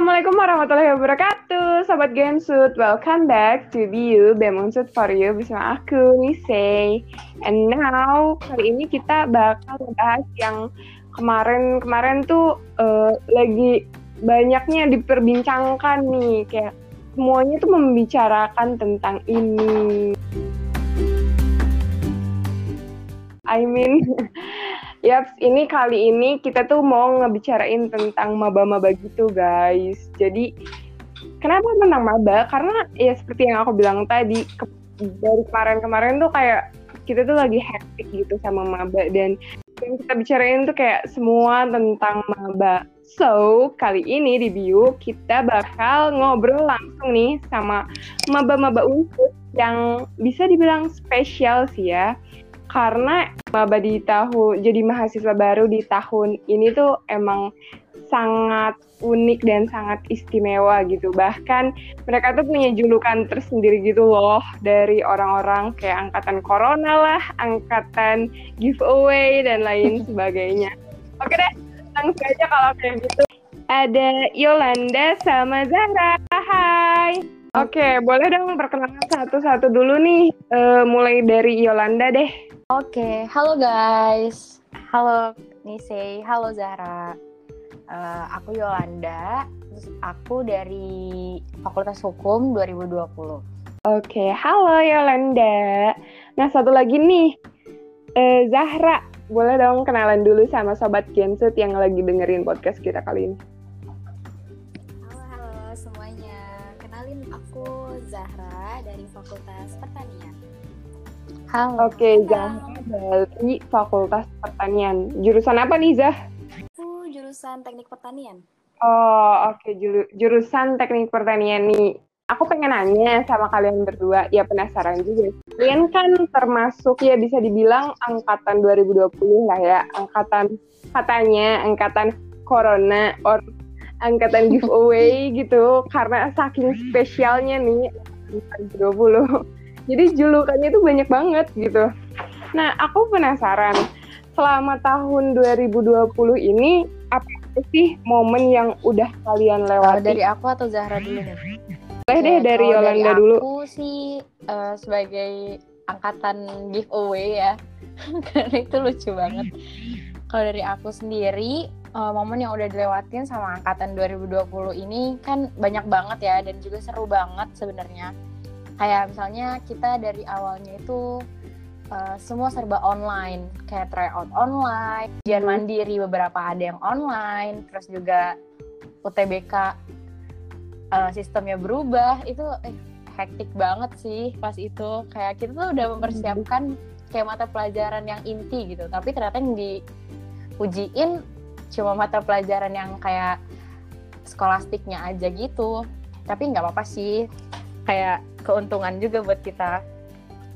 Assalamualaikum warahmatullahi wabarakatuh, Sobat Gensut. Welcome back to BU BEM Unsut for You bersama aku, Nisei. And now, kali ini kita bakal membahas yang kemarin-kemarin tuh uh, lagi banyaknya diperbincangkan nih. Kayak semuanya tuh membicarakan tentang ini. I mean, Yaps, ini kali ini kita tuh mau ngebicarain tentang maba-maba gitu guys. Jadi kenapa tentang maba? Karena ya seperti yang aku bilang tadi, ke, dari kemarin-kemarin tuh kayak kita tuh lagi hektik gitu sama maba dan yang kita bicarain tuh kayak semua tentang maba. So, kali ini di Bio kita bakal ngobrol langsung nih sama maba-maba unsur yang bisa dibilang spesial sih ya karena maba di tahun jadi mahasiswa baru di tahun ini tuh emang sangat unik dan sangat istimewa gitu. Bahkan mereka tuh punya julukan tersendiri gitu loh dari orang-orang kayak angkatan corona lah, angkatan giveaway dan lain sebagainya. Oke deh, langsung aja kalau kayak gitu. Ada Yolanda sama Zara. Hai. Oke, boleh dong perkenalan satu-satu dulu nih. Uh, mulai dari Yolanda deh. Oke, halo guys. Halo Nise, halo Zahra. Uh, aku Yolanda, terus aku dari Fakultas Hukum 2020. Oke, halo Yolanda. Nah, satu lagi nih, uh, Zahra. Boleh dong kenalan dulu sama Sobat Genset yang lagi dengerin podcast kita kali ini. Halo, halo semuanya. Kenalin aku Zahra dari Fakultas Pertanian. Halo. Oke, Zahra dari Fakultas Pertanian. Jurusan apa nih, Zah? Aku jurusan Teknik Pertanian. Oh, oke. Okay. jurusan Teknik Pertanian nih. Aku pengen nanya sama kalian berdua, ya penasaran juga. Kalian kan termasuk ya bisa dibilang angkatan 2020 lah ya. Angkatan katanya angkatan corona or angkatan giveaway gitu karena saking spesialnya nih 2020 jadi julukannya itu banyak banget gitu. Nah, aku penasaran selama tahun 2020 ini apa sih momen yang udah kalian lewati? Uh, dari aku atau Zahra dulu nih? Boleh deh dari Yolanda dulu. Aku sih uh, sebagai angkatan giveaway ya. Karena itu lucu banget. Kalau dari aku sendiri, uh, momen yang udah dilewatin sama angkatan 2020 ini kan banyak banget ya dan juga seru banget sebenarnya kayak misalnya kita dari awalnya itu uh, semua serba online. Kayak tryout online ujian mandiri beberapa ada yang online terus juga UTBK uh, eh, sistemnya berubah. Itu eh, hektik banget sih pas itu. Kayak kita tuh udah mempersiapkan kayak mata pelajaran yang inti gitu. Tapi ternyata yang diujiin cuma mata pelajaran yang kayak skolastiknya aja gitu. Tapi nggak apa-apa sih kayak keuntungan juga buat kita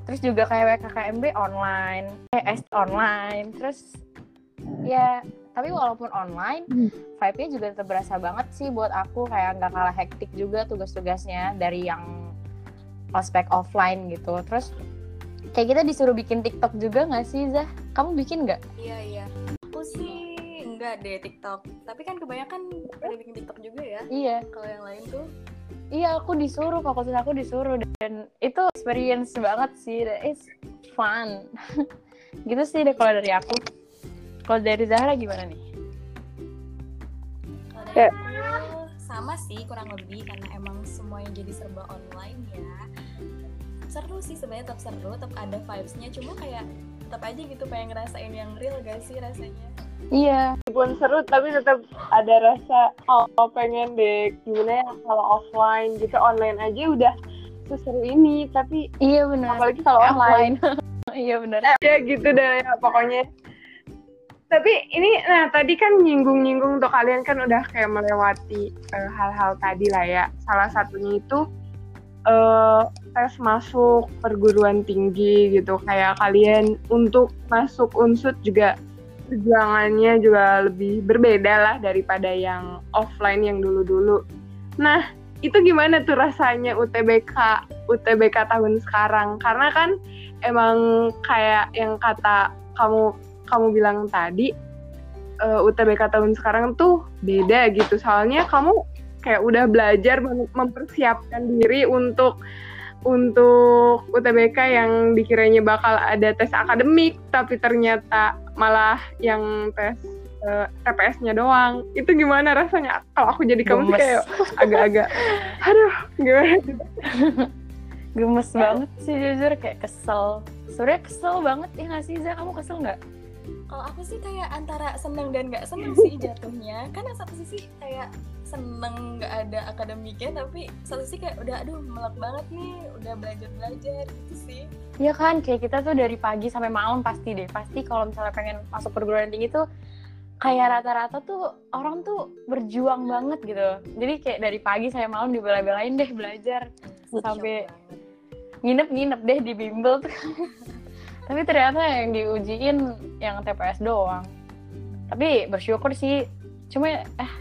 terus juga kayak WKKMB online ES online terus ya tapi walaupun online hmm. vibe-nya juga tetap berasa banget sih buat aku kayak nggak kalah hektik juga tugas-tugasnya dari yang ospek offline gitu terus kayak kita disuruh bikin TikTok juga nggak sih Zah? Kamu bikin nggak? Iya iya. Aku sih enggak deh TikTok. Tapi kan kebanyakan pada bikin TikTok juga ya. Iya. Kalau yang lain tuh iya aku disuruh fakultas aku disuruh dan itu experience banget sih. It's fun. Gitu sih deh kalau dari aku. Kalau dari Zahra gimana nih? Kalau dari aku sama sih kurang lebih karena emang semuanya jadi serba online ya. Seru sih sebenarnya tetap seru tetap ada vibesnya. Cuma kayak tetap aja gitu pengen ngerasain yang real gak sih rasanya Iya. Walaupun seru tapi tetap ada rasa oh pengen deh gimana ya kalau offline gitu online aja udah seseru ini tapi iya benar. Apalagi kalau online. iya benar. Ya gitu deh ya pokoknya. Tapi ini nah tadi kan nyinggung-nyinggung tuh kalian kan udah kayak melewati eh, hal-hal uh, tadi lah ya. Salah satunya itu uh, tes masuk perguruan tinggi gitu kayak kalian untuk masuk unsut juga perjuangannya juga lebih berbeda lah daripada yang offline yang dulu-dulu. Nah, itu gimana tuh rasanya UTBK UTBK tahun sekarang? Karena kan emang kayak yang kata kamu kamu bilang tadi uh, eh, UTBK tahun sekarang tuh beda gitu. Soalnya kamu kayak udah belajar mem- mempersiapkan diri untuk untuk UTBK yang dikiranya bakal ada tes akademik tapi ternyata malah yang tes eh, TPS-nya doang. Itu gimana rasanya? Kalau aku jadi kamu sih kayak agak-agak aduh, gimana? Gemes banget sih jujur kayak kesel. Sebenernya kesel banget ya nggak sih Za? Kamu kesel nggak? Kalau aku sih kayak antara seneng dan nggak seneng sih jatuhnya. Karena satu sisi kayak seneng nggak ada akademiknya, tapi satu sisi kayak udah aduh melek banget nih, udah belajar belajar gitu sih. Iya kan, kayak kita tuh dari pagi sampai malam pasti deh. Pasti kalau misalnya pengen masuk perguruan tinggi tuh kayak rata-rata tuh orang tuh berjuang banget gitu. Jadi kayak dari pagi sampai malam dibela-belain deh belajar. Sampai-. Nginep-nginep deh di bimbel tuh. Tapi ternyata yang diujiin yang TPS doang. Tapi bersyukur sih. Cuma eh,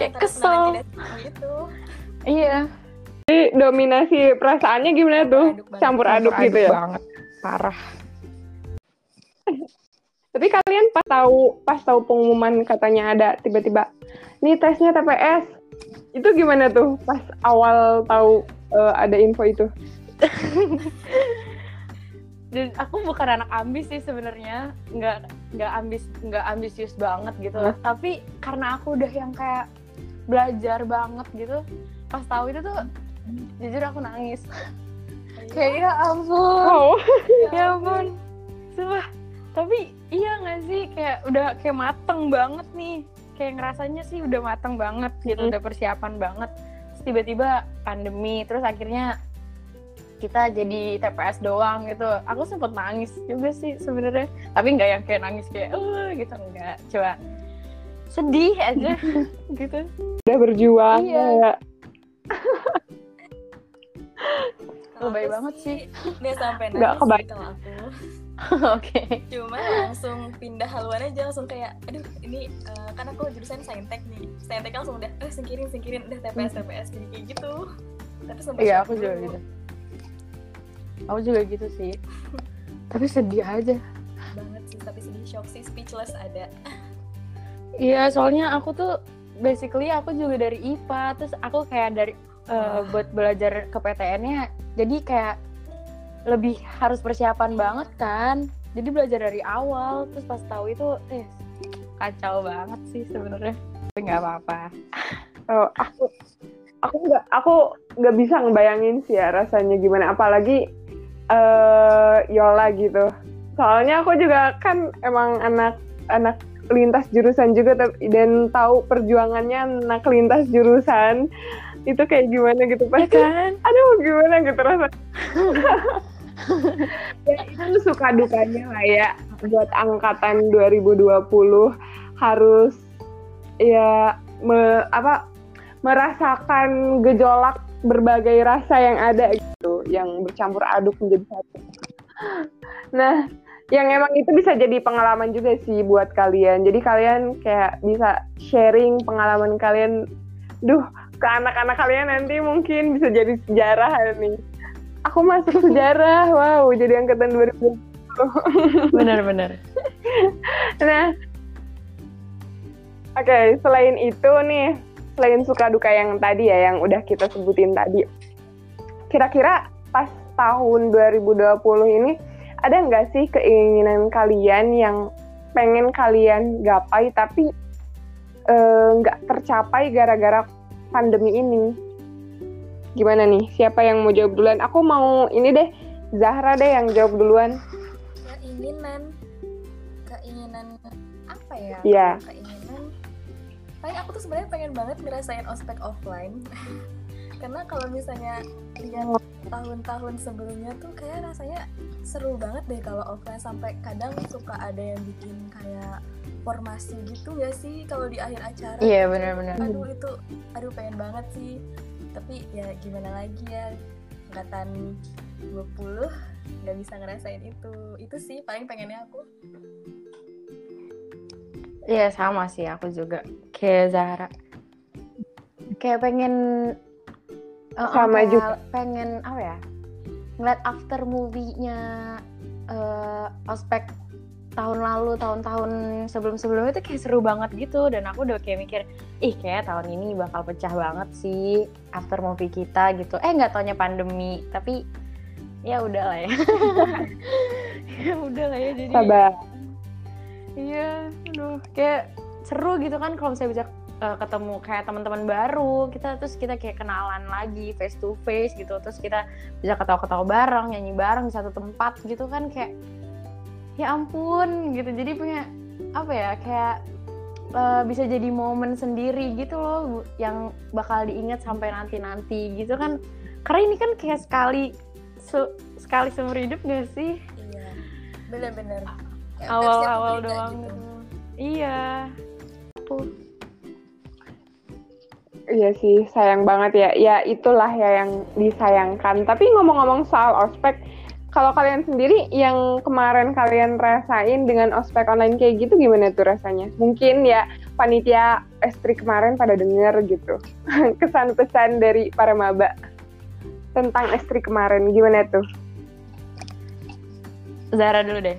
Kayak kesel. gitu. iya. Jadi dominasi perasaannya gimana tuh? Campur aduk banget. Campur aduk gitu ya. banget. Parah. Tapi kalian pas tahu pas tahu pengumuman katanya ada tiba-tiba nih tesnya TPS. Itu gimana tuh pas awal tahu eh, ada info itu? dan aku bukan anak ambis sih sebenarnya nggak nggak ambis nggak ambisius banget gitu Hah? tapi karena aku udah yang kayak belajar banget gitu. Pas tahu itu tuh jujur aku nangis. Kayak ya ampun. Oh, ya ampun. sumpah. Tapi iya nggak sih? Kayak udah kayak mateng banget nih. Kayak ngerasanya sih udah mateng banget gitu Hmm. udah persiapan banget. Terus tiba-tiba pandemi terus akhirnya kita jadi TPS doang gitu. Aku sempet nangis juga sih sebenarnya. Tapi nggak yang kayak nangis kayak eh gitu. Enggak coba sedih aja gitu udah berjuang Iya. ya. Lebay banget sih. Nggak sampai Nggak nangis sih kebayang. kalau aku. oke Cuma langsung pindah haluan aja langsung kayak aduh ini eh, kan aku jurusan saintek nih. Saintek langsung udah eh singkirin singkirin udah TPS TPS jadi kayak gitu. Tapi sempat iya aku juga gitu aku juga gitu sih tapi sedih aja banget sih tapi sedih shock sih speechless ada. Iya, soalnya aku tuh basically aku juga dari IPA, terus aku kayak dari eh, buat belajar ke PTN-nya, jadi kayak lebih harus persiapan banget kan. Jadi belajar dari awal, terus pas tahu itu, eh kacau banget sih sebenarnya. Tapi nggak apa-apa. Oh, aku aku nggak aku nggak bisa ngebayangin sih ya rasanya gimana apalagi eh Yola gitu soalnya aku juga kan emang anak anak lintas jurusan juga dan tahu perjuangannya anak lintas jurusan. Itu kayak gimana gitu Ya pasti kan? aduh gimana gitu rasanya? Ya itu suka dukanya lah ya. Buat angkatan 2020 harus ya me- apa merasakan gejolak berbagai rasa yang ada gitu yang bercampur aduk menjadi satu. Nah yang emang itu bisa jadi pengalaman juga sih buat kalian. Jadi kalian kayak bisa sharing pengalaman kalian. Duh ke anak-anak kalian nanti mungkin bisa jadi sejarah nih aku masuk sejarah. Wow jadi angkatan 2020 Bener-bener. nah. Oke selain itu nih selain suka duka yang tadi ya yang udah kita sebutin tadi. Kira-kira pas tahun 2020 ini ada nggak sih keinginan kalian yang pengen kalian gapai tapi eh, nggak tercapai gara-gara pandemi ini gimana nih siapa yang mau jawab duluan aku mau ini deh Zahra deh yang jawab duluan Keinginan keinginan apa ya? Iya. Keinginan paling aku tuh sebenarnya pengen banget ngerasain ospek offline. Karena kalau misalnya lihat tahun-tahun sebelumnya tuh kayak rasanya seru banget deh kalau offline sampai kadang suka ada yang bikin kayak formasi gitu ya sih kalau di akhir acara. Iya, bener-bener. Aduh itu aduh pengen banget sih. Tapi ya gimana lagi ya angkatan 20 nggak bisa ngerasain itu. Itu sih paling pengennya aku. Iya sama sih aku juga kayak Zahra. Kayak pengen eh, Sama kayak juga. Pengen apa ya? Ngeliat after movie-nya eh, ospek tahun lalu tahun-tahun sebelum-sebelumnya itu kayak seru banget gitu dan aku udah kayak mikir ih kayak tahun ini bakal pecah banget sih after movie kita gitu eh nggak taunya pandemi tapi ya udah lah ya ya udah lah ya jadi Sabar. iya aduh kayak seru gitu kan kalau misalnya bisa uh, ketemu kayak teman-teman baru kita terus kita kayak kenalan lagi face to face gitu. Terus kita bisa ketawa-ketawa bareng nyanyi bareng di satu tempat gitu kan kayak ya ampun gitu. Jadi punya apa ya kayak uh, bisa jadi momen sendiri gitu loh yang bakal diingat sampai nanti-nanti gitu kan. Karena ini kan kayak sekali se- sekali seumur hidup gak sih? Iya bener-bener Kayak awal-awal doang gitu. gitu. iya. Tuh Iya sih, sayang banget ya. Ya itulah ya yang disayangkan. Tapi ngomong-ngomong soal ospek, kalau kalian sendiri yang kemarin kalian rasain dengan ospek online kayak gitu gimana tuh rasanya? Mungkin ya panitia estri kemarin pada denger gitu. Kesan pesan dari para maba tentang estri kemarin gimana tuh? Zara dulu deh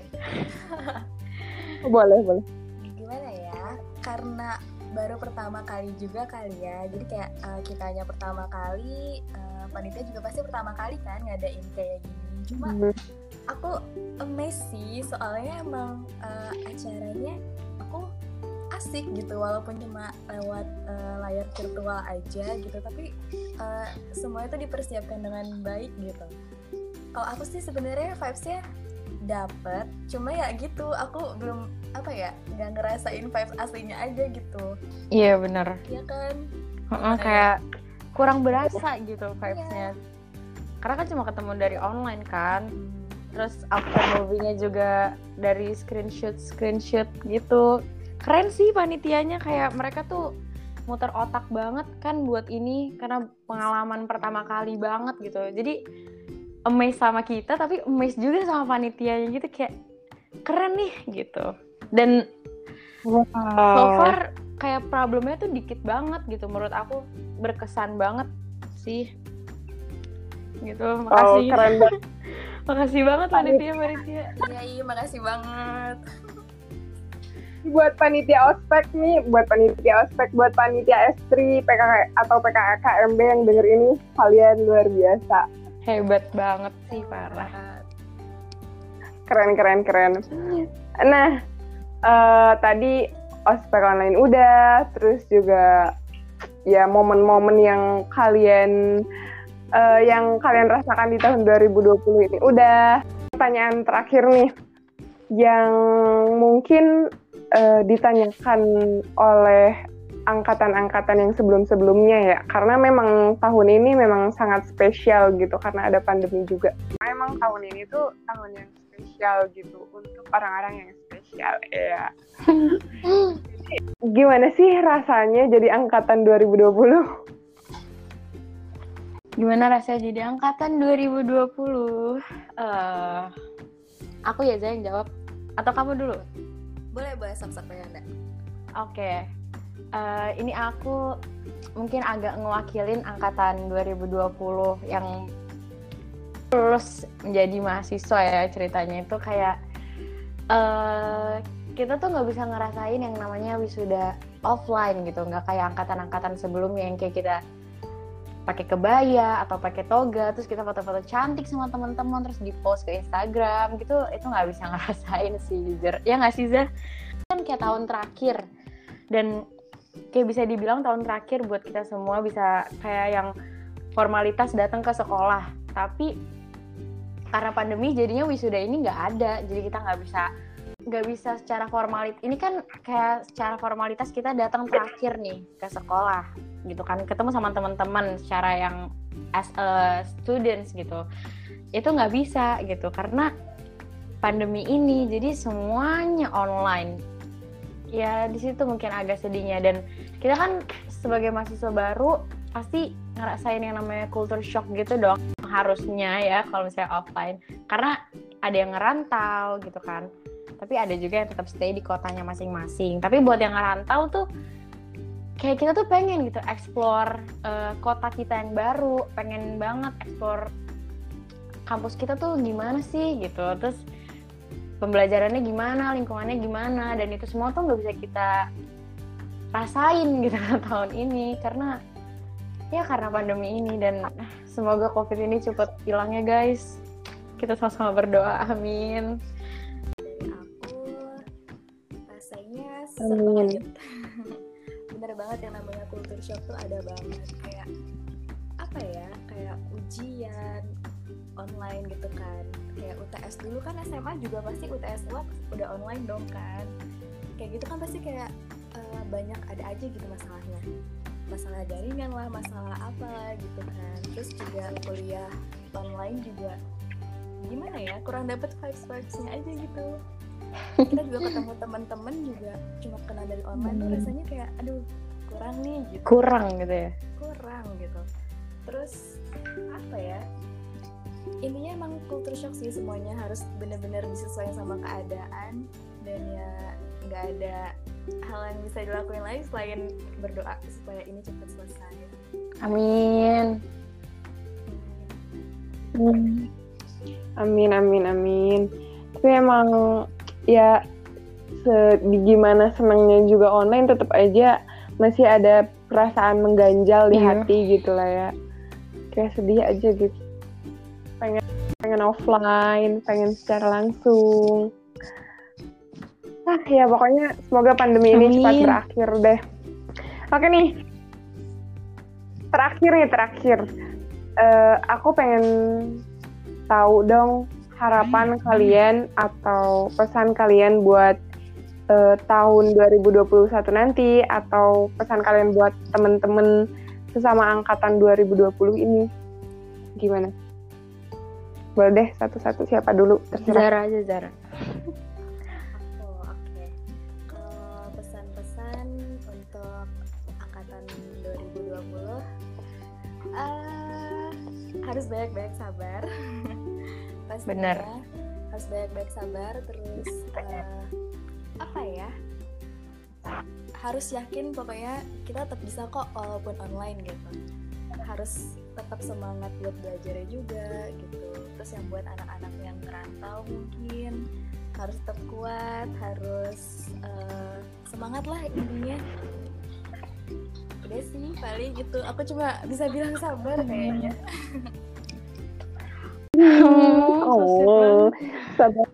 Boleh, boleh. gimana ya karena baru pertama kali juga kali ya. Jadi kayak uh, kitanya pertama kali uh, panitia juga pasti pertama kali kan ngadain kayak gini. Cuma Hmm. aku amazed sih soalnya emang uh, acaranya aku asik gitu walaupun cuma lewat uh, layar virtual aja gitu. Tapi uh, semua itu dipersiapkan dengan baik gitu. Kalau aku sih sebenarnya vibesnya dapet cuma ya gitu aku belum apa ya nggak ngerasain vibes aslinya aja gitu. Iya bener. Ya kan? Heeh, kayak kurang berasa gitu vibes-nya. Karena kan cuma ketemu dari online kan. Terus after movie-nya juga dari screenshot screenshot gitu. Keren sih panitianya kayak mereka tuh muter otak banget kan buat ini karena pengalaman pertama kali banget gitu. Jadi amazed sama kita tapi amazed juga sama panitianya gitu kayak keren nih gitu. Dan so far kayak problemnya tuh dikit banget gitu menurut aku berkesan banget sih. Gitu Oh, makasih. keren banget. makasih banget panitia panitia. Iya iya makasih banget. Buat panitia ospek nih, buat panitia ospek, buat panitia estri, PKK atau PKKMB yang denger ini, kalian luar biasa. Hebat banget sih parah Keren, keren, keren. Nah, eh, tadi ospek online udah, terus juga ya momen-momen yang kalian eh, yang kalian rasakan di tahun 2020 ini udah. Pertanyaan terakhir nih, yang mungkin eh, ditanyakan oleh angkatan-angkatan yang sebelum-sebelumnya ya, karena memang tahun ini memang sangat spesial gitu karena ada pandemi juga. Memang tahun ini tuh tahun yang spesial gitu untuk orang-orang yang spesial ya. Gimana sih rasanya jadi angkatan 2020? gimana rasanya jadi angkatan 2020 eh aku ya Zah yang jawab atau kamu dulu boleh boleh sok-sok Yanda Oke, Eh, ini aku mungkin agak ngewakilin angkatan 2020 yang lulus menjadi mahasiswa ya ceritanya. Itu kayak eh kita tuh nggak bisa ngerasain yang namanya wisuda offline gitu, nggak kayak angkatan-angkatan sebelumnya yang kayak kita pakai kebaya atau pakai toga terus kita foto-foto cantik sama teman-teman terus di post ke Instagram gitu. Itu nggak bisa ngerasain sih jujur ya nggak sih Zah kan kayak tahun terakhir. Dan kayak bisa dibilang tahun terakhir buat kita semua bisa kayak yang formalitas datang ke sekolah. Tapi karena pandemi jadinya wisuda ini nggak ada. Jadi kita nggak bisa nggak bisa secara formalitas ini kan kayak secara formalitas kita datang terakhir nih ke sekolah gitu kan. Ketemu sama teman-teman secara yang as a students gitu. Itu nggak bisa gitu karena pandemi ini. Jadi semuanya online ya di situ mungkin agak sedihnya. Dan kita kan sebagai mahasiswa baru pasti ngerasain yang namanya culture shock gitu dong harusnya ya kalau misalnya offline. Karena ada yang ngerantau gitu kan. Tapi ada juga yang tetap stay di kotanya masing-masing. Tapi buat yang ngerantau tuh kayak kita tuh pengen gitu explore eh, kota kita yang baru. Pengen banget explore kampus kita tuh gimana sih gitu. Terus pembelajarannya gimana lingkungannya gimana dan itu semua tuh nggak bisa kita rasain gitu tahun ini. Karena ya karena pandemi ini dan semoga covid ini cepat hilang ya guys. Kita sama-sama berdoa amin. Aku rasanya Amin. bener banget yang namanya culture shock tuh ada banget. Kayak apa ya kayak ujian online gitu kan. Kayak UTS dulu kan SMA juga pasti UTS UAS udah online dong kan. Kayak gitu kan pasti kayak eh, banyak ada aja gitu masalahnya. Masalah jaringan lah masalah apa gitu kan. Terus juga kuliah online juga gimana ya kurang dapet vibes vibesnya aja gitu. Kita juga ketemu teman-teman juga cuma kenal dari online tuh Hmm. rasanya kayak aduh kurang nih gitu. Kurang gitu ya? Kurang gitu. Terus apa ya intinya emang culture shock sih semuanya harus bener-bener disesuaikan sama keadaan dan ya nggak ada hal yang bisa dilakuin lagi selain berdoa supaya ini cepat selesai amin Amin, amin, amin. Tapi emang ya se gimana senangnya juga online tetap aja masih ada perasaan mengganjal di Iya. hati gitu lah ya. Kayak sedih aja gitu. Pengen pengen offline, pengen secara langsung. Ah ya pokoknya semoga pandemi ini cepat Amin. berakhir deh. Oke nih. Terakhir nih terakhir. Eh, aku pengen tahu dong harapan kalian atau pesan kalian buat eh, tahun 2021 nanti atau pesan kalian buat temen-temen sesama angkatan 2020 ini gimana? Boleh deh satu-satu siapa dulu terserah. Zara aja Zara Oh, oke. Kalau pesan-pesan untuk angkatan 2020 eh harus banyak-banyak sabar. Pastinya. Bener. Harus banyak-banyak sabar terus eh, apa ya? Harus yakin pokoknya kita tetap bisa kok walaupun online gitu. Harus tetap semangat buat belajarnya juga gitu. Terus yang buat anak-anak yang merantau mungkin harus tetap kuat, harus eh, semangat lah intinya. Udah sih paling gitu. Aku cuma bisa bilang sabar kayaknya. Oh, sabar.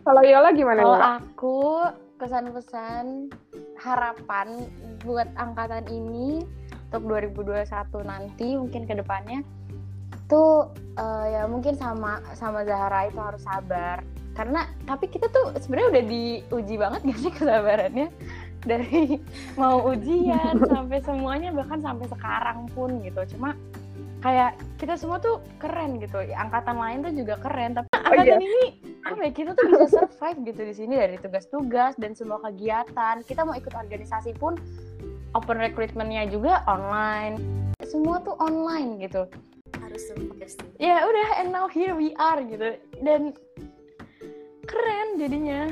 Kalau Yola gimana? Kalau aku kesan-pesan harapan buat angkatan ini untuk 2021 nanti mungkin ke depannya tuh eh, ya mungkin sama sama Zahra itu harus sabar. Karena tapi kita tuh sebenarnya udah diuji banget gak sih kesabarannya? Dari mau ujian sampai semuanya bahkan sampai sekarang pun gitu. Cuma kayak kita semua tuh keren gitu. Angkatan lain tuh juga keren. Tapi angkatan ini apa ya kita tuh bisa survive gitu di sini. Dari tugas-tugas dan semua kegiatan. Kita mau ikut organisasi pun open recruitmentnya juga online. Semua tuh online gitu Sih. ya udah and now here we are gitu. Dan keren jadinya.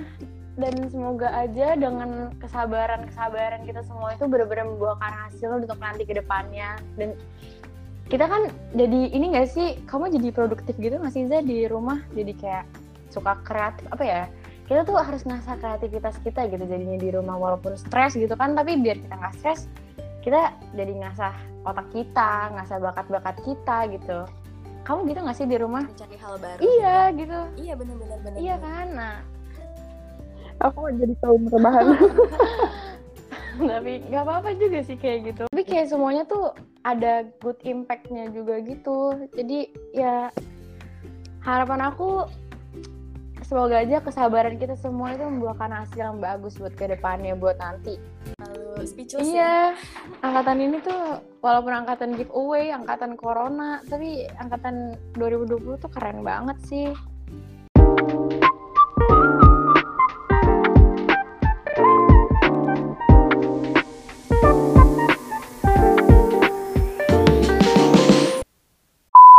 Dan semoga aja dengan kesabaran kesabaran kita semua itu benar-benar membuahkan hasil untuk nanti ke depannya. Dan kita kan jadi ini gak sih? Kamu jadi produktif gitu nggak sih di rumah jadi kayak suka kreatif apa ya? Kita tuh harus ngasah kreativitas kita gitu jadinya di rumah walaupun stres gitu kan tapi biar kita nggak stres kita jadi ngasah otak kita ngasah bakat-bakat kita gitu. Kamu gitu nggak sih di rumah? Mencari hal baru. iya gitu. Iya benar-benar benar. iya kan? Nah. Aku jadi kaum rebahan. tapi nggak apa-apa juga sih kayak gitu. Tapi kayak semuanya tuh ada good impactnya juga gitu. Jadi ya harapan aku semoga aja kesabaran kita semua itu membuahkan hasil yang bagus buat ke depannya buat nanti Lalu speechless ya. iya angkatan ini tuh walaupun angkatan giveaway angkatan corona tapi angkatan 2020 tuh keren banget sih